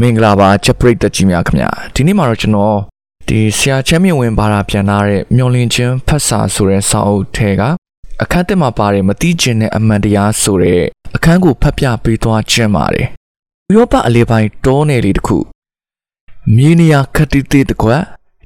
မင်္ဂလာပါချက်ပရိသတ်ကြီးများခင်ဗျာဒီနေ့မှာတော့ကျွန်တော်ဒီဆရာချမ်းမြင့်ဝင်ဘာသာပြန်လာတဲ့မျောလင်းချင်းဖတ်စာဆိုတဲ့စာအုပ်ထဲကအခန်းတစ်မှာပါတယ်မတိကျင်တဲ့အမှန်တရားဆိုတဲ့အခန်းကိုဖတ်ပြပေးသွားခြင်းပါတယ်ဥရောပအလေးပိုင်းတောနယ်လေးတစ်ခုမြေနေရာခက်တိတိတကွက်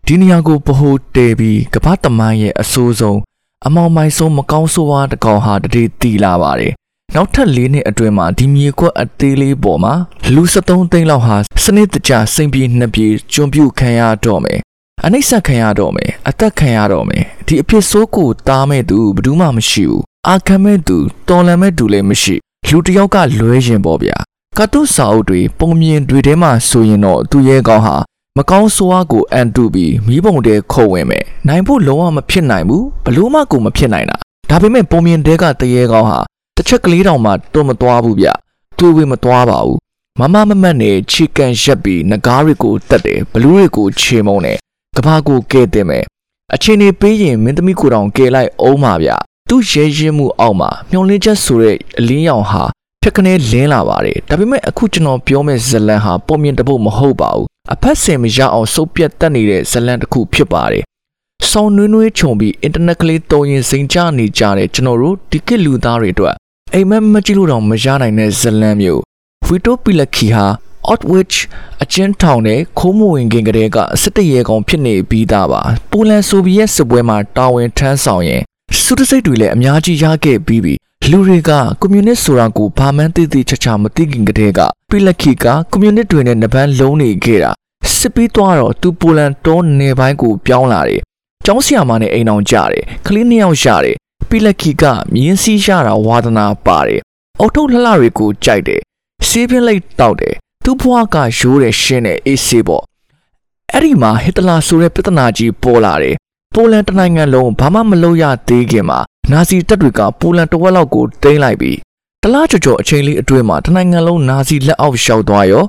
ဒီနေရာကိုဗဟိုတဲပြီးကမ္ဘာတမန်ရဲ့အဆိုးဆုံးအမောင်မိုင်ဆုံးမကောင်းဆိုးဝါးတကောင်ဟာတတိတီလာပါတယ် နောက်ထပ်၄နှစ်အတွင်းမှာဒီမြေကွက်အသေးလေးပေါ်မှာလူ73သိန်းလောက်ဟာစနစ်တကျစိန်ပြေနှစ်ပြေကျွံပြူခံရတော့မယ်အနိစ္စခံရတော့မယ်အသက်ခံရတော့မယ်ဒီအဖြစ်ဆိုးကိုတားမဲ့သူဘယ်သူမှမရှိဘူးအာခံမဲ့သူတော်လန်မဲ့သူလည်းမရှိလူတစ်ယောက်ကလွဲရင်ပေါ့ဗျာကတုစာအုပ်တွေပုံမြင်တွေထဲမှာဆိုရင်တော့သူရဲကောင်းဟာမကောင်းဆိုးဝါးကိုအန်တုပြီးမိဘုံတဲခုံဝင်မယ်နိုင်ဖို့လုံးဝမဖြစ်နိုင်ဘူးဘလို့မှကိုမဖြစ်နိုင်တာဒါပေမဲ့ပုံမြင်တဲကတရေကောင်းဟာ တစ်ချက်ကလေးတောင်မှတွမသွားဘူးဗျတွေးဝေးမသွားပါဘူးမမမမတ်နဲ့ချီကန်ရက်ပြီးငကားတွေကိုတက်တယ်ဘလူးတွေကိုခြေမုံတယ်ကဘာကိုကဲတင်မယ်အချင်းနေပေးရင်မင်းသမီးကိုတောင်ကဲလိုက်အောင်ပါဗျသူ့ရဲရဲမှုအောက်မှာမျောလင်းချက်ဆိုတဲ့အလင်းရောင်ဟာဖြက်ကနေလင်းလာပါတယ်ဒါပေမဲ့အခုကျွန်တော်ပြောမယ့်ဇလန်ဟာပုံမြင်တပုတ်မဟုတ်ပါဘူးအဖက်စင်မရအောင်စုပ်ပြတ်တက်နေတဲ့ဇလန်တစ်ခုဖြစ်ပါတယ်ဆောင်းနွေးနွေးခြုံပြီးအင်တာနက်ကလေးတုံရင်စိန်ချနေကြတဲ့ကျွန်တော်တို့ဒီကစ်လူသားတွေအတွက် အိမ်မက်မကြည့်လို့တော့မရနိုင်တဲ့ဇလန်မျိုးဝီတိုပီလက်ခီဟာ Outwich အချင်းထောင်နဲ့ခိုးမဝင်ခင်ကတည်းကစစ်တရေကောင်ဖြစ်နေပြီးသားပါပိုလန်ဆိုဗီယက်စစ်ပွဲမှာတာဝန်ထမ်းဆောင်ရင်စုတစိတ်တွေလည်းအများကြီးရခဲ့ပြီးပြီလူတွေကကွန်မြူနစ်ဆိုတာကိုဘာမှန်းသိသိချာချာမသိခင်ကတည်းကပီလက်ခီကကွန်မြူနစ်တွေနဲ့နှပန်းလုံးနေခဲ့တာစစ်ပြီးသွားတော့သူပိုလန်တောနယ်ပိုင်းကိုပြောင်းလာတယ်ကျောင်းဆရာမနဲ့အိမ်အောင်ကြတယ်ကလေးနှစ်ယောက်ရတယ် ပီလက်ခီကမြင်းစည်းရတာဝါသနာပါတယ်အုတ်ထုတ်လှလှတွေကိုကြိုက်တယ်ဆေးပြင်းလိုက်တောက်တယ်သူ့ဘွားကရိုးတယ်ရှင်းတယ်အေးဆေးပေါ့အဲ့ဒီမှာဟစ်တလာဆိုတဲ့ပြဿနာကြီးပေါ်လာတယ်ပိုလန်တနိုင်ငံလုံးဘာမှမလုပ်ရသေးခင်မှာနာဇီတပ်တွေကပိုလန်တဝက်လောက်ကိုတင်းလိုက်ပြီးတလားကြော်ကြော်အချိန်လေးအတွင်းမှာတနိုင်ငံလုံးနာဇီလက်အောက်ရှောက်သွားရော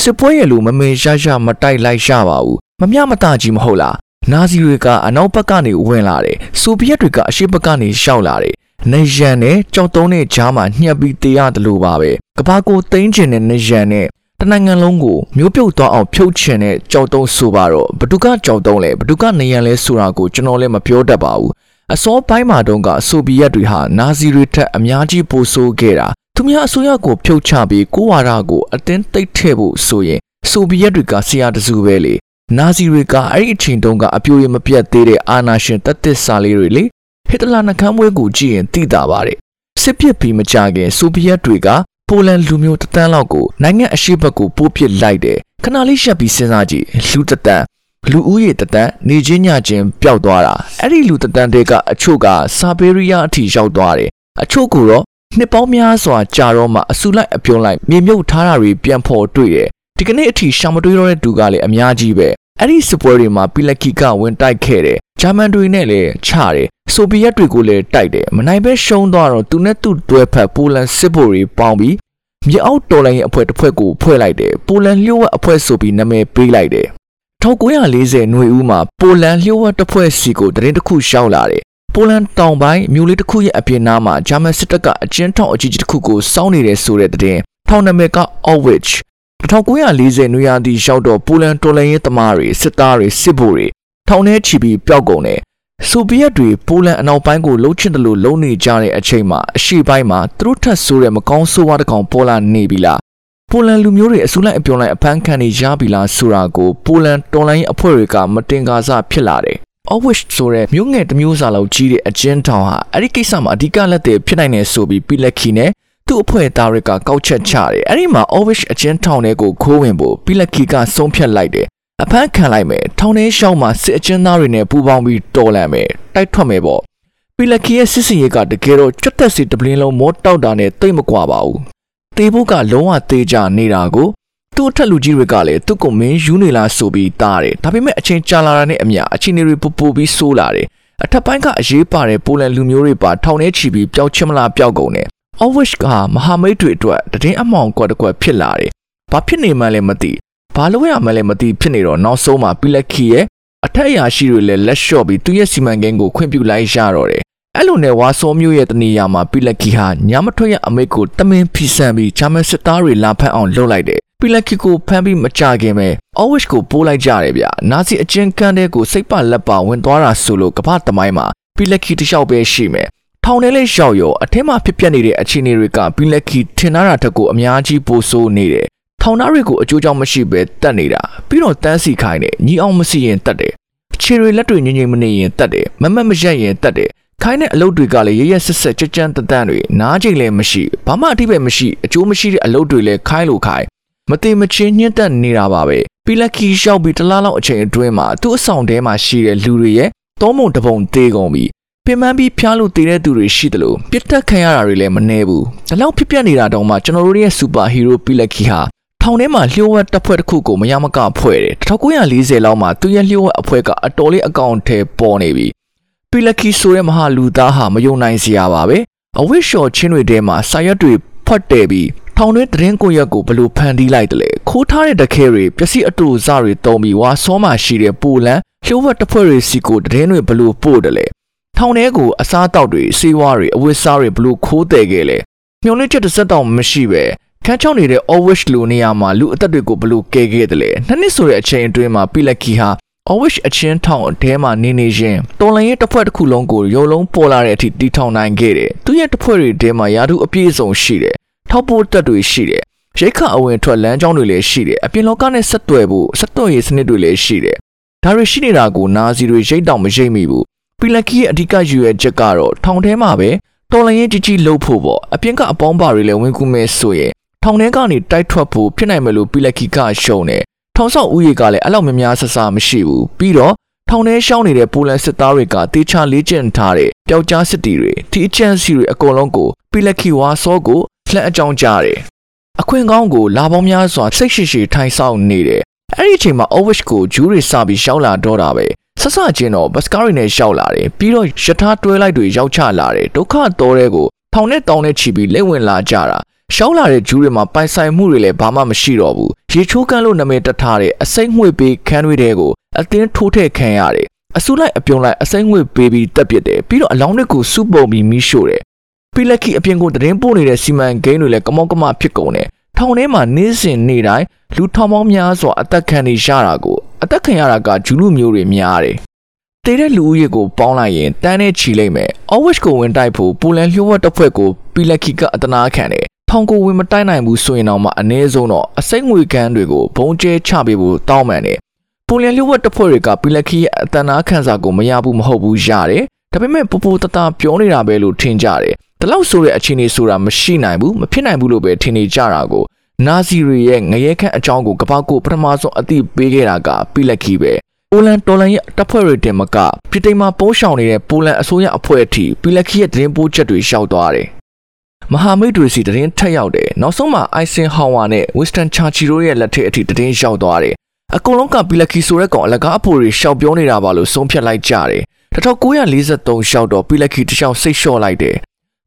စစ်ပွဲရဲ့လူမမေရရမတိုက်လိုက်ရပါဘူးမမျှမတကြီးမဟုတ်လား နာဇီတွေကအနောက်ဘက်ကနေဝင်လာတယ်ဆိုဗီယက်တွေကအရှေ့ဘက်ကနေရှောက်လာတယ်နေရန်နဲ့ကြောက်တုံးနဲ့ကြားမှာညှက်ပြီးတေးရတယ်လို့ပါပဲကဘာကိုသိန်းကျင်တဲ့နေရန်နဲ့တနိုင်ငံလုံးကိုမျိုးပြုတ်သွားအောင်ဖြုတ်ချင်တဲ့ကြောက်တုံးဆိုပါတော့ဘဒုကကြောက်တုံးလဲဘဒုကနေရန်လဲဆိုတာကိုကျွန်တော်လည်းမပြောတတ်ပါဘူးအစောပိုင်းမှာတုန်းကဆိုဗီယက်တွေဟာနာဇီတွေထက်အများကြီးပိုဆိုးခဲ့တာသူများအစိုးရကိုဖြုတ်ချပြီးကိုဝါဒကိုအတင်းသိပ်ထည့်ဖို့ဆိုရင်ဆိုဗီယက်တွေကဆရာတစုပဲလေ နာဇီတွေကအဲ့ဒီအချိန်တုန်းကအပြိုရမပြတ်သေးတဲ့အာနာရှင်တတ်သစ်စာလေးတွေလေဟစ်တလာနှကမ်းပွဲကိုကြည့်ရင်သိတာပါတယ်စစ်ပစ်ပြီးမကြခင်ဆိုဗီယက်တွေကပိုလန်လူမျိုးတသန်းလောက်ကိုနိုင်ငံအရှိဘက်ကိုပို့ပစ်လိုက်တယ်ခဏလေးရှက်ပြီးစဉ်းစားကြည့်လူတသန်းလူဦးရေတသန်းနေချင်းညချင်းပျောက်သွားတာအဲ့ဒီလူတသန်းတွေကအချို့ကဆာဘေးရီးယားအထိရောက်သွားတယ်အချို့ကတော့နှစ်ပေါင်းများစွာကြာတော့မှအဆူလိုက်အပြုံးလိုက်မြေမြုပ်ထားတာတွေပြန်ဖော်တွေ့တယ်ဒီကနေ့အထိရှာမတွေးတော့တဲ့သူကလည်းအများကြီးပဲ အဲ့ဒီစစ်ပွဲတွေမှာပီလက်ကီကဝင်တိုက်ခဲ့တယ်ဂျာမန်တွေနဲ့လည်းချတယ်ဆိုဗီယက်တွေကိုလည်းတိုက်တယ်မနိုင်ပဲရှုံးသွားတော့သူနဲ့သူ့တွဲဖက်ပိုလန်စစ်ဗိုလ်တွေပေါင်းပြီးမြေအောက်တော်လိုင်းရဲ့အဖွဲ့တစ်ဖွဲ့ကိုဖွဲ့လိုက်တယ်ပိုလန်လျှို့ဝှက်အဖွဲ့ဆိုပြီးနာမည်ပေးလိုက်တယ်1940ຫນွေဦးမှာပိုလန်လျှို့ဝှက်တစ်ဖွဲ့စီကိုတရင်တစ်ခုရှောက်လာတယ်ပိုလန်တောင်ပိုင်းမြို့လေးတစ်ခုရဲ့အပြင်နားမှာဂျာမန်စစ်တပ်ကအကျဉ်းထောင်အကြီးကြီးတစ်ခုကိုစောင်းနေတဲ့ဆိုတဲ့တဲ့ထောင်နာမည်က Orwich 1940နွေရာသီရောက်တော့ပိုလန်တော်လှန်ရေးသမားတွေစစ်သားတွေစစ်ဗိုလ်တွေထောင်ထဲချီပြီးပျောက်ကုန်တယ်ဆိုဗီယက်တွေပိုလန်အနောက်ပိုင်းကိုလှုပ်ချင်တယ်လို့လုံနေကြတဲ့အချိန်မှာအရှေ့ပိုင်းမှာသူတို့ထပ်ဆိုးတဲ့မကောင်းဆိုးဝါးတစ်ကောင်ပေါ်လာနေပြီလားပိုလန်လူမျိုးတွေအစုလိုက်အပြုံလိုက်အဖမ်းခံနေရပြီလားဆိုတာကိုပိုလန်တော်လိုင်းအဖွဲ့တွေကမတင်ကားစဖြစ်လာတယ်။ Orwish ဆိုတဲ့မြို့ငယ်တစ်မျိုးစာလောက်ကြီးတဲ့အကျဉ်းထောင်ဟာအဲ့ဒီကိစ္စမှာအဓိကလက်တွေဖြစ်နိုင်နေဆိုပြီးပီလက်ခီနဲ့ သူ့အဖွဲ့သားတွေကကောက်ချက်ချတယ်။အဲ့ဒီမှာ Orwish အကျဉ်းထောင်တွေကိုခိုးဝင်ဖို့ပီလက်ခီကဆုံးဖြတ်လိုက်တယ်။အဖမ်းခံလိုက်မယ်ထောင်ထဲရှောက်မှာစစ်အကျဉ်းသားတွေနဲ့ပူးပေါင်းပြီးတော်လန်မယ်တိုက်ထွက်မယ်ပေါ့။ပီလက်ခီရဲ့စစ်စင်ရေးကတကယ်တော့ကြွတ်သက်စီတပလင်းလုံးမောတောက်တာနဲ့တိတ်မကွာပါဘူး။တေဖို့ကလုံးဝသေးကြနေတာကိုသူ့အထက်လူကြီးတွေကလည်းသူ့ကိုမင်းယူနေလားဆိုပြီးတားတယ်ဒါပေမဲ့အချိန်ကြာလာတာနဲ့အမျှအချိန်တွေပူပူပြီးဆိုးလာတယ်အထက်ပိုင်းကအရေးပါတဲ့ပိုလန်လူမျိုးတွေပါထောင်ထဲချီပြီးပျောက်ချင်မလားပျောက်ကုန်တယ် Orwish ကမဟာမိတ်တွေအတွက်တည်င်းအမောင်ကွက်တစ်ကွက်ဖြစ်လာတယ်ဘာဖြစ်နေမှန်းလည်းမသိဘာလို့ရမှန်းလည်းမသိဖြစ်နေတော့နောက်ဆုံးမှာပီလက်ခီရဲ့အထက်အရာရှိတွေလည်းလက်လျှော့ပြီးသူ့ရဲ့စီမံကိန်းကိုခွင့်ပြုလိုက်ရတော့တယ်အဲ့လိုနဲ့ဝါစောမျိုးရဲ့တနေရာမှာပီလက်ခီဟာညမထွက်ရအမိတ်ကိုတမင်ဖီဆန်ပြီးဂျာမန်စစ်သားတွေလာဖက်အောင်လုပ်လိုက်တယ်ပီလက်ခီကိုဖမ်းပြီးမကြခင်ပဲ Always ကိုပိုးလိုက်ကြတယ်ဗျနာစီအချင်းကန်းတဲ့ကိုစိတ်ပလက်ပါဝင်သွားတာဆိုလို့ကမ္ဘာသမိုင်းမှာပီလက်ခီတစ်ယောက်ပဲရှိမယ် ထောင်ထဲလေးရောက်ရောအထက်မှာဖြစ်ပျက်နေတဲ့အခြေအနေတွေကပီလက်ခီထင်ထားတာတက်ကိုအများကြီးပိုဆိုးနေတယ်ထောင်သားတွေကိုအကျိုးကြောင့်မရှိပဲတတ်နေတာပြီးတော့တန်းစီခိုင်းတယ်ညီအောင်မစီရင်တတ်တယ်ခြေတွေလက်တွေငြိမ်ငြိမ်မနေရင်တတ်တယ်မမတ်မရက်ရင်တတ်တယ်ခိုင်းတဲ့အလုပ်တွေကလည်းရရဆက်ဆက်ကြကြမ်းတတန်းတွေနားကြိတ်လည်းမရှိဘာမှအထိပဲမရှိအကျိုးမရှိတဲ့အလုပ်တွေလည်းခိုင်းလို့ခိုင်းမတိမချင်းညှင်းတက်နေတာပါပဲပီလက်ခီရှောက်ပြီးတလားလောက်အချိန်အတွင်းမှာသူ့အဆောင်ထဲမှာရှိတဲ့လူတွေရဲ့သုံးပုံတစ်ပုံသေးကုန်ပြီ ပင်ပန်းပြီးဖျားလို့တည်တဲ့သူတွေရှိတယ်လို့ပြစ်တက်ခံရတာတွေလည်းမနှဲဘူးဒါလောက်ဖြစ်ပျက်နေတာတောင်မှကျွန်တော်တို့ရဲ့စူပါဟီးရိုးပီလက်ခီဟာထောင်ထဲမှာလျှို့ဝှက်တပ်ဖွဲ့တစ်ခုကိုမရမကဖွဲ့တယ်1940လောက်မှာသူရဲ့လျှို့ဝှက်အဖွဲ့ကအတော်လေးအကောင့်ထဲပေါ်နေပြီပီလက်ခီဆိုတဲ့မဟာလူသားဟာမယုံနိုင်စရာပါပဲအဝိရှော်ချင်းတွေထဲမှာစာရွက်တွေဖတ်တယ်ပြီးထောင်တွင်းတရင်ကိုရက်ကိုဘလို့ဖန်တီးလိုက်တယ်လေခိုးထားတဲ့တခဲတွေပျက်စီးအတူစတွေတုံးပြီးဝါစောမှရှိတဲ့ပူလန်လျှို့ဝှက်တပ်ဖွဲ့တွေစီကိုတရင်တွေဘလို့ပို့တယ်လေ ထောင်ထဲကိုအစားတောက်တွေစေးဝါးတွေအဝတ်စားတွေဘလို့ခိုးတယ်ခဲ့လေမျောလင့်ချက်တစ်စက်တောင်မရှိပဲခန်းချောင်းနေတဲ့ Always လိုနေရာမှာလူအသက်တွေကိုဘလို့ကဲခဲ့တယ်လေနှစ်နှစ်ဆိုတဲ့အချိန်အတွင်းမှာပိလက်ကီဟာ Always အချင်းထောင်အထဲမှာနေနေရင်တော်လန်ရဲ့တစ်ဖွဲ့တစ်ခုလုံးကိုရုံလုံးပေါ်လာတဲ့အထိတီထောင်နိုင်ခဲ့တယ်သူရဲ့တစ်ဖွဲ့တွေထဲမှာယာတုအပြည့်အစုံရှိတယ်ထောက်ပို့တက်တွေရှိတယ်ရိတ်ခအဝင်ထွက်လမ်းကြောင်းတွေလည်းရှိတယ်အပြင်လောကနဲ့ဆက်သွယ်ဖို့ဆက်သွယ်ရေးစနစ်တွေလည်းရှိတယ်ဒါတွေရှိနေတာကိုနာဇီတွေရိတ်တောင်မရိတ်မိဘူး ပီလက်ကီရဲ့အဓိကယူရဲ့ချက်ကတော့ထောင်ထဲမှာပဲတော်လန်ရင်ကြီးကြီးလှုပ်ဖို့ပေါ့အပြင်ကအပေါင်းပါတွေလည်းဝင်ကူမဲ့ဆိုရင်ထောင်ထဲကနေတိုက်ထွက်ဖို့ဖြစ်နိုင်မယ်လို့ပီလက်ကီကရှုံတယ်ထောင်ဆောက်ဦးရေကလည်းအဲ့လောက်များများဆဆမရှိဘူးပြီးတော့ထောင်ထဲရှောင်းနေတဲ့ပိုလန်စစ်သားတွေကတေချာလေးကျင့်ထားတဲ့ပျောက်ကြားစစ်တီတွေဒီအချမ်းစီတွေအကုန်လုံးကိုပီလက်ကီဝါဆောကိုလှမ်းအကြောင်းကြားတယ်အခွင့်ကောင်းကိုလာပေါင်းများစွာစိတ်ရှိရှိထိုင်ဆောင်နေတယ်အဲ့ဒီအချိန်မှာ Overwatch ကိုဂျူးတွေစပြီးရှောက်လာတော့တာပဲ ဆက်စချင်းတော့ဘတ်စကားတွေနဲ့ရှောက်လာတယ်ပြီးတော့ရထားတွဲလိုက်တွေရောက်ချလာတယ်ဒုက္ခတော်တဲ့ကိုထောင်နဲ့တောင်းနဲ့ချီပြီးလက်ဝင်လာကြတာရှောက်လာတဲ့ဂျူးတွေမှာပိုင်ဆိုင်မှုတွေလည်းဘာမှမရှိတော့ဘူးရေချိုးကန်းလို့နာမည်တက်ထားတဲ့အစိမ့်ငွေပေးခန်းတွေတဲကိုအတင်းထိုးထည့်ခံရတယ်အစုလိုက်အပြုံလိုက်အစိမ့်ငွေပေးပြီးတက်ပစ်တယ်ပြီးတော့အလောင်းတွေကိုစုပုံပြီးမိရှို့တယ်ပီလက်ခီအပြင်ကိုတရင်ပို့နေတဲ့စီမံကိန်းတွေလည်းကမောက်ကမဖြစ်ကုန်တယ် ထောင်ထဲမှာနေ့စဉ်နေ့တိုင်းလူထောင်ပေါင်းများစွာအသက်ခံနေရတာကိုအသက်ခံရတာကဂျူးလူမျိုးတွေများတယ်တည်တဲ့လူဦးရေကိုပေါင်းလိုက်ရင်တန်းနဲ့ချီလိုက်မယ်။ Always ကိုဝင်တိုက်ဖို့ပူလန်လျှို့ဝှက်တပ်ဖွဲ့ကိုပီလက်ခီကအတနာခံတယ်။ထောင်ကိုဝင်မတိုက်နိုင်ဘူးဆိုရင်တော့မှအနည်းဆုံးတော့အစိမ့်ငွေကန်းတွေကိုဘုံကျဲချပေးဖို့တောင်းပန်တယ်။ပူလန်လျှို့ဝှက်တပ်ဖွဲ့တွေကပီလက်ခီရဲ့အတနာခံစာကိုမရဘူးမဟုတ်ဘူးရတယ်။ဒါပေမဲ့ပူပူတတပြောနေတာပဲလို့ထင်ကြတယ်။ ဒီလောက်ဆိုတဲ့အခြေအနေဆိုတာမရှိနိုင်ဘူးမဖြစ်နိုင်ဘူးလို့ပဲထင်နေကြတာကိုနာဇီတွေရဲ့ငရဲခန့်အကြောင်းကိုကပောက်ကိုပထမဆုံးအသိပေးခဲ့တာကပိလက်ခီပဲပိုလန်တော်လန်ရဲ့တပ်ဖွဲ့တွေတင်မကပြည်တိမ်မှာပိုးရှောင်နေတဲ့ပိုလန်အစိုးရအဖွဲ့အထိပိလက်ခီရဲ့တရင်ပိုးချက်တွေရှောက်သွားတယ်မဟာမိတ်တွေစီတရင်ထက်ရောက်တယ်နောက်ဆုံးမှာအိုင်ဆင်ဟောင်ဝါနဲ့ဝစ်စတန်ချာချီတို့ရဲ့လက်ထက်အထိတရင်ရောက်သွားတယ်အကုန်လုံးကပိလက်ခီဆိုတဲ့ကောင်အလကားအဖိုတွေရှောက်ပြောနေတာပါလို့ဆုံးဖြတ်လိုက်ကြတယ်1943ရှောက်တော့ပိလက်ခီတခြားစိတ်လျှော့လိုက်တယ်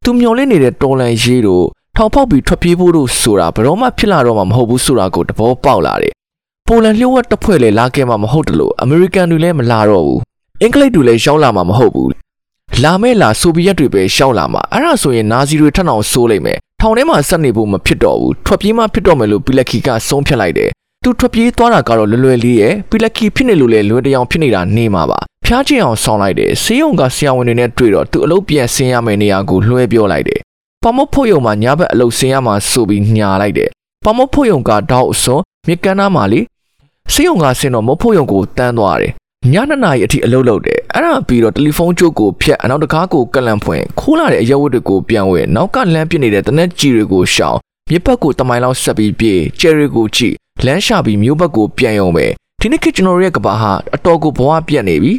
သူမျောလင့်နေတဲ့တော်လန်ရေးတို့ထောင်ဖောက်ပြီးထွက်ပြေးဖို့လို့ဆိုတာဘယ်တော့မှဖြစ်လာတော့မှမဟုတ်ဘူးဆိုတာကိုတဘောပေါက်လာတယ်။ပိုလန်လျှို့ဝှက်တပ်ဖွဲ့လည်းလာခဲ့မှမဟုတ်တယ်လို့အမေရိကန်တွေလည်းမလာတော့ဘူး။အင်္ဂလိပ်တွေလည်းရှောင်းလာမှမဟုတ်ဘူး။လာမဲ့လာဆိုဗီယက်တွေပဲရှောင်းလာမှအဲ့ဒါဆိုရင်နာဇီတွေထပ်အောင်ဆိုးလိုက်မယ်။ထောင်ထဲမှာဆက်နေဖို့မဖြစ်တော့ဘူး။ထွက်ပြေးမှဖြစ်တော့မယ်လို့ပီလက်ခီကဆုံးဖြတ်လိုက်တယ်။သူထွက်ပြေးသွားတာကတော့လွယ်လွယ်လေးရဲ့ပီလက်ခီဖြစ်နေလို့လေလွယ်တရောင်ဖြစ်နေတာနေမှာပါ။ ဖျားချင်အောင်ဆောင်းလိုက်တယ်။ဆေးရုံကဆရာဝန်တွေနဲ့တွေ့တော့သူအလုပ်ပြန်ဆင်းရမယ့်နေရာကိုလွှဲပြောလိုက်တယ်ပမုတ်ဖို့ယုံမှာညဘက်အလုပ်ဆင်းရမှာဆိုပြီးညာလိုက်တယ်ပမုတ်ဖို့ယုံကတောက်အစွန်းမြကန်းသားမှာလေဆေးရုံကဆင်းတော့မုတ်ဖို့ယုံကိုတန်းသွားတယ်ညနေနာရီအထိအလုပ်လုပ်တယ်အဲ့ဒါပြီးတော့တယ်လီဖုန်းကြိုးကိုဖြတ်အနောက်တကားကိုကလန့်ဖွင့်ခိုးလာတဲ့အရက်ဝတ်တွေကိုပြန်ဝဲနောက်ကလမ်းပြစ်နေတဲ့တနက်ကြီးတွေကိုရှောင်မြစ်ဘက်ကိုတမိုင်လောက်ဆက်ပြီးပြေးကျယ်ရီကိုကြည့်လမ်းရှာပြီးမြို့ဘက်ကိုပြန်ရုံပဲဒီနေ့ခေတ်ကျွန်တော်ရဲ့ကဘာဟာအတော်ကိုဘဝပြတ်နေပြီ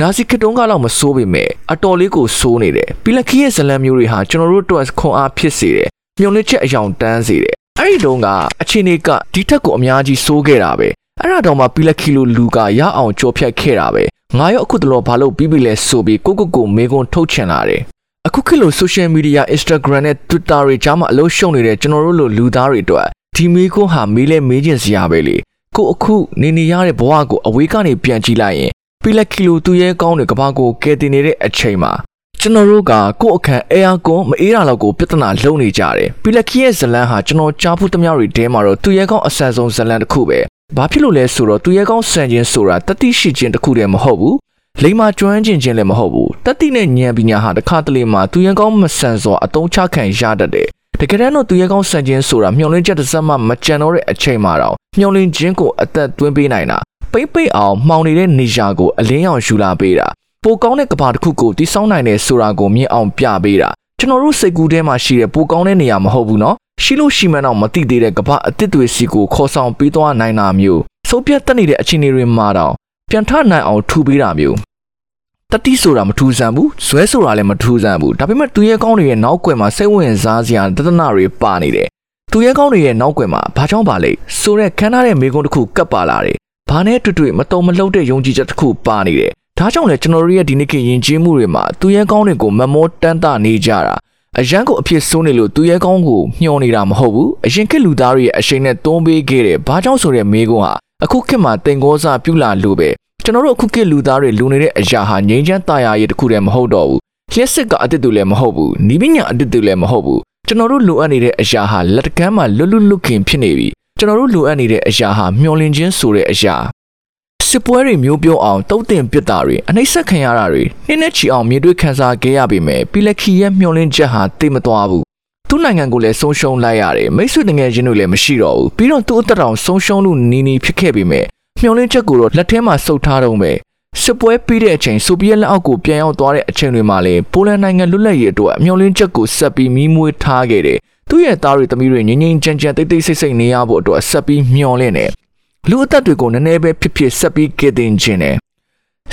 နာစီခတုံးကတော့မစိုးပေမဲ့အတော်လေးကိုစိုးနေတယ်ပီလက်ခီရဲ့ဇလံမျိုးတွေဟာကျွန်တော်တို့အတွက်ခွန်အားဖြစ်စေတယ်မြုံလစ်ချက်အယောင်တန်းစေတယ်အဲ့ဒီတုန်းကအချိန်တွေကဒီထက်ကိုအများကြီးစိုးခဲ့တာပဲအဲ့ဒါတော့မှပီလက်ခီလိုလူကရအောင်ကြော်ဖြတ်ခဲ့တာပဲငါရောအခုတလောဘာလို့ပြီးပြီလဲဆိုပြီးကိုကိုကိုမေကွန်ထုတ်ချင်လာတယ်အခုခေတ်လို social media Instagram နဲ့ Twitter တွေကြားမှာအလို့ရှုံနေတဲ့ကျွန်တော်တို့လိုလူသားတွေအတွက်ဒီမေကွန်ဟာမေးလဲမေးချင်စရာပဲလေကိုအခုနေနေရတဲ့ဘဝကိုအဝေးကနေပြန်ကြည့်လိုက်ရင် ပီလက်ကီလိုသူရဲကောင်းတွေကဘာကိုကယ်တင်နေတဲ့အချိန်မှာကျွန်တော်တို့ကကို့အခန်းအဲယာကွန်မအေးတာလောက်ကိုပြဿနာလုံးနေကြတယ်ပီလက်ခီရဲ့ဇလန်ဟာကျွန်တော်ကြားဖူးသမျှတွေတဲမှာတော့သူရဲကောင်းအဆန်ဆုံးဇလန်တစ်ခုပဲဘာဖြစ်လို့လဲဆိုတော့သူရဲကောင်းဆန်ခြင်းဆိုတာတတိရှိခြင်းတစ်ခုတည်းမဟုတ်ဘူးလိမ္မာကျွမ်းကျင်ခြင်းလည်းမဟုတ်ဘူးတတိနဲ့ဉာဏ်ပညာဟာတစ်ခါတလေမှာသူရဲကောင်းမဆန်စွာအတုံးချခံရတတ်တယ်တကယ်တမ်းတော့သူရဲကောင်းဆန်ခြင်းဆိုတာမျောလင်းချက်တစ်စက်မှမကြံတော့တဲ့အချိန်မှာတော့မျောလင်းခြင်းကိုအသက်သွင်းပေးနိုင်တာ ပိတ်ပိတ်အောင်မှောင်နေတဲ့နေရာကိုအလင်းရောင်ယူလာပေးတာပိုကောင်းတဲ့ကဘာတစ်ခုကိုတိဆောင်းနိုင်တယ်ဆိုတာကိုမြင်အောင်ပြပေးတာကျွန်တော်တို့စိတ်ကူးထဲမှာရှိတဲ့ပိုကောင်းတဲ့နေရာမဟုတ်ဘူးနော်ရှိလို့ရှိမှန်းတော့မသိသေးတဲ့ကဘာအစ်စ်တွေစီကိုခေါ်ဆောင်ပေးသွားနိုင်တာမျိုးဆုံးပြတ်တက်နေတဲ့အခြေအနေတွေမှာတော့ပြန်ထနိုင်အောင်ထူပေးတာမျိုးတတိဆိုတာမထူဆန်ဘူးဇွဲဆိုတာလည်းမထူဆန်ဘူးဒါပေမဲ့သူရဲကောင်းတွေရဲ့နောက်ကွယ်မှာစိတ်ဝင်စားစရာတဒနာတွေပါနေတယ်သူရဲကောင်းတွေရဲ့နောက်ကွယ်မှာဘာကြောင့်ပါလဲဆိုတဲ့ခန်းထားတဲ့မိကုံးတစ်ခုကပ်ပါလာတယ် ဘာနဲ့တွေ့တွေ့မတုံမလှုပ်တဲ့ယုံကြည်ချက်တစ်ခုပါနေတယ်ဒါကြောင့်လဲကျွန်တော်တို့ရဲ့ဒီနေ့ခေတ်ယဉ်ကျေးမှုတွေမှာသူရဲ့ကောင်းတွေကိုမမောတန်းတနေကြတာအရန်ကိုအဖြစ်ဆိုးနေလို့သူရဲ့ကောင်းကိုညှော်နေတာမဟုတ်ဘူးအရင်ခေတ်လူသားတွေရဲ့အရှိန်နဲ့တွန်းပေးခဲ့တယ်ဘာကြောင့်ဆိုတဲ့မေးခွန်းဟာအခုခေတ်မှာတင်ကောစားပြုလာလို့ပဲကျွန်တော်တို့အခုခေတ်လူသားတွေလူနေတဲ့အရာဟာငြိမ်းချမ်းသာယာရေးတစ်ခုတည်းမဟုတ်တော့ဘူးလျှက်စစ်ကအတစ်တူလည်းမဟုတ်ဘူးနီးပညာအတစ်တူလည်းမဟုတ်ဘူးကျွန်တော်တို့လိုအပ်နေတဲ့အရာဟာလက်တကမ်းမှာလွတ်လွတ်လွတ်ခင်ဖြစ်နေပြီ ကျွန်တော်တို့လိုအပ်နေတဲ့အရာဟာမျောလင့်ခြင်းဆိုတဲ့အရာစစ်ပွဲတွေမျိုးပြောအောင်တုတ်တင်ပစ်တာတွေအနှိမ့်ဆက်ခံရတာတွေနှင်းနဲ့ချီအောင်မြေတွေ့ခံစားခဲ့ရပေမဲ့ပီလက်ခီရဲ့မျောလင့်ချက်ဟာတိတ်မသွားဘူးသူ့နိုင်ငံကိုလည်းဆုံးရှုံးလိုက်ရတယ်မိတ်ဆွေတငယ်ချင်းတွေလည်းမရှိတော့ဘူးပြီးတော့သူ့အသက်တောင်ဆုံးရှုံးလို့နီးနီးဖြစ်ခဲ့ပေမဲ့မျောလင့်ချက်ကိုတော့လက်ထဲမှာစုပ်ထားတော့ပဲစစ်ပွဲပြီးတဲ့အချိန်ဆိုဗီယက်လက်အောက်ကိုပြန်ရောက်သွားတဲ့အချိန်တွေမှာလည်းပိုလန်နိုင်ငံလွတ်လပ်ရေးအတွက်မျောလင့်ချက်ကိုဆက်ပြီးမီးမွေးထားခဲ့တယ် သူ့ရဲ့သားတွေသမီးတွေငြိမ်ငြိမ်ချမ်းချမ်းတိတ်တိတ်ဆိတ်ဆိတ်နေရဖို့အတွက်ဆက်ပြီးမျောလင့်တယ်လူအသက်တွေကိုနည်းနည်းပဲဖြစ်ဖြစ်ဆက်ပြီးကယ်တင်ခြင်းနဲ့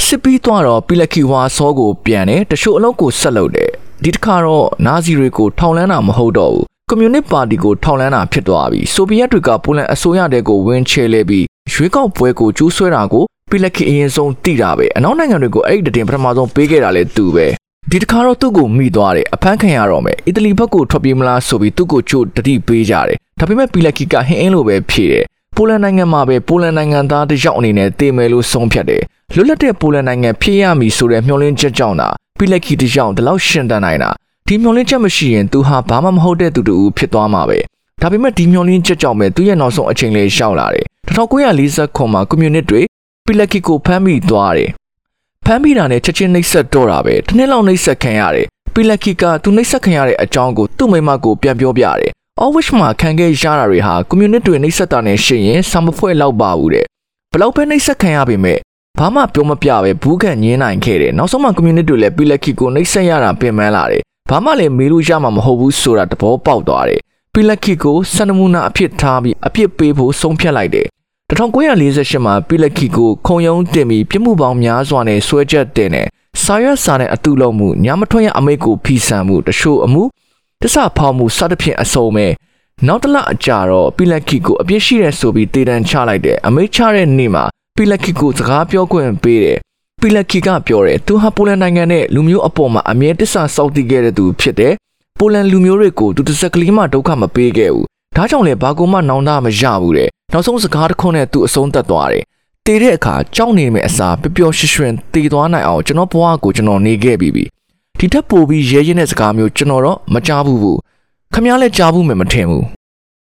စစ်ပြီးသွားတော့ပီလက်ခီဝါဆောကိုပြန်တယ်တချို့အလုပ်ကိုဆက်လုပ်တယ်ဒီတစ်ခါတော့နာဇီတွေကိုထောင်လန်းတာမဟုတ်တော့ဘူးကွန်မြူနစ်ပါတီကိုထောင်လန်းတာဖြစ်သွားပြီဆိုဗီယက်တွေကပိုလန်အစိုးရတဲ့ကိုဝင်ချဲလဲပြီးရွေးကောက်ပွဲကိုကျူးဆွဲတာကိုပီလက်ခီအရင်ဆုံးတိတာပဲအနောက်နိုင်ငံတွေကိုအဲ့ဒီတင်ပထမဆုံးပေးခဲ့တာလေသူပဲ ဒီတစ်ခါတော့သူ့ကိုမိသွားတယ်အဖမ်းခံရတော့မယ်အီတလီဘက်ကိုထွက်ပြေးမလားဆိုပြီးသူ့ကိုချို့တတိပေးကြတယ်ဒါပေမဲ့ပီလက်ခီကဟင်းအင်းလိုပဲဖြေတယ်ပိုလန်နိုင်ငံမှာပဲပိုလန်နိုင်ငံသားတစ်ယောက်အနေနဲ့တည်မယ်လို့ဆုံးဖြတ်တယ်လွတ်လပ်တဲ့ပိုလန်နိုင်ငံဖြစ်ရမည်ဆိုတဲ့မျှော်လင့်ချက်ကြောင့်သာပီလက်ခီတစ်ယောက်ဒီလောက်ရှင်တန်နိုင်တာဒီမျှော်လင့်ချက်မရှိရင်သူဟာဘာမှမဟုတ်တဲ့သူတူဖြစ်သွားမှာပဲဒါပေမဲ့ဒီမျှော်လင့်ချက်ကြောင့်ပဲသူရဲ့နောက်ဆုံးအချိန်လေးရှောက်လာတယ်1940ခုမှာကွန်မြူနစ်တွေပီလက်ခီကိုဖမ်းမိသွားတယ် ဖမ်းမိတာနဲ့ချက်ချင်းနှိပ်စက်တော့တာပဲတစ်နှစ်လောက်နှိပ်စက်ခံရတယ်ပီလက်ခီကသူနှိပ်စက်ခံရတဲ့အကြောင်းကိုသူ့မိမကိုပြန်ပြောပြတယ် Always မှာခံခဲ့ရတာတွေဟာကွန်မြူနစ်တွေနှိပ်စက်တာနဲ့ရှင်ရင်ဆံမဖွဲ့လောက်ပါဘူးတဲ့ဘလောက်ပဲနှိပ်စက်ခံရပေမဲ့ဘာမှပြောမပြပဲဘူးကန်ညင်းနိုင်ခဲ့တယ်နောက်ဆုံးမှကွန်မြူနစ်တွေလည်းပီလက်ခီကိုနှိပ်စက်ရတာပြင်ပန်းလာတယ်ဘာမှလည်းမေးလို့ရမှာမဟုတ်ဘူးဆိုတာသဘောပေါက်သွားတယ်ပီလက်ခီကိုစန္ဒမူနာအဖြစ်ထားပြီးအဖြစ်ပေးဖို့ဆုံးဖြတ်လိုက်တယ် 1948မှာပီလက်ခီကိုခုံရုံးတင်ပြီးပြမှုပေါင်းများစွာနဲ့ဆွဲချက်တင်တယ်စာရွက်စာနဲ့အတူလုံးမှုညမထွန်းရအမိတ်ကိုဖီဆန်မှုတချို့အမှုတစ္ဆဖောက်မှုစသဖြင့်အစုံပဲနောက်တစ်လအကြာတော့ပီလက်ခီကိုအပြစ်ရှိတဲ့ဆိုပြီးတေတန်ချလိုက်တယ်အမိတ်ချတဲ့နေ့မှာပီလက်ခီကိုစကားပြောခွင့်ပေးတယ်ပီလက်ခီကပြောတယ်သူဟာပိုလန်နိုင်ငံနဲ့လူမျိုးအပေါ်မှာအမြဲတစ္ဆစောက်တည်ခဲ့တဲ့သူဖြစ်တယ်ပိုလန်လူမျိုးတွေကိုသူတစ်စက်ကလေးမှဒုက္ခမပေးခဲ့ဘူး ဒါကြောင့်လေဘာကူမှနောင်တမရဘူးတဲ့နောက်ဆုံးစကားတစ်ခွန်းနဲ့သူအဆုံးသတ်သွားတယ်တည်တဲ့အခါကြောက်နေမယ့်အစားပျော်ပျော်ရွှင်ရွှင်တည်သွားနိုင်အောင်ကျွန်တော်ဘဝကိုကျွန်တော်နေခဲ့ပြီးပြီဒီထက်ပိုပြီးရဲရဲတဲ့စကားမျိုးကျွန်တော်တော့မကြားဘူးဘူးခမည်းလည်းကြားဘူးမယ်မထင်ဘူး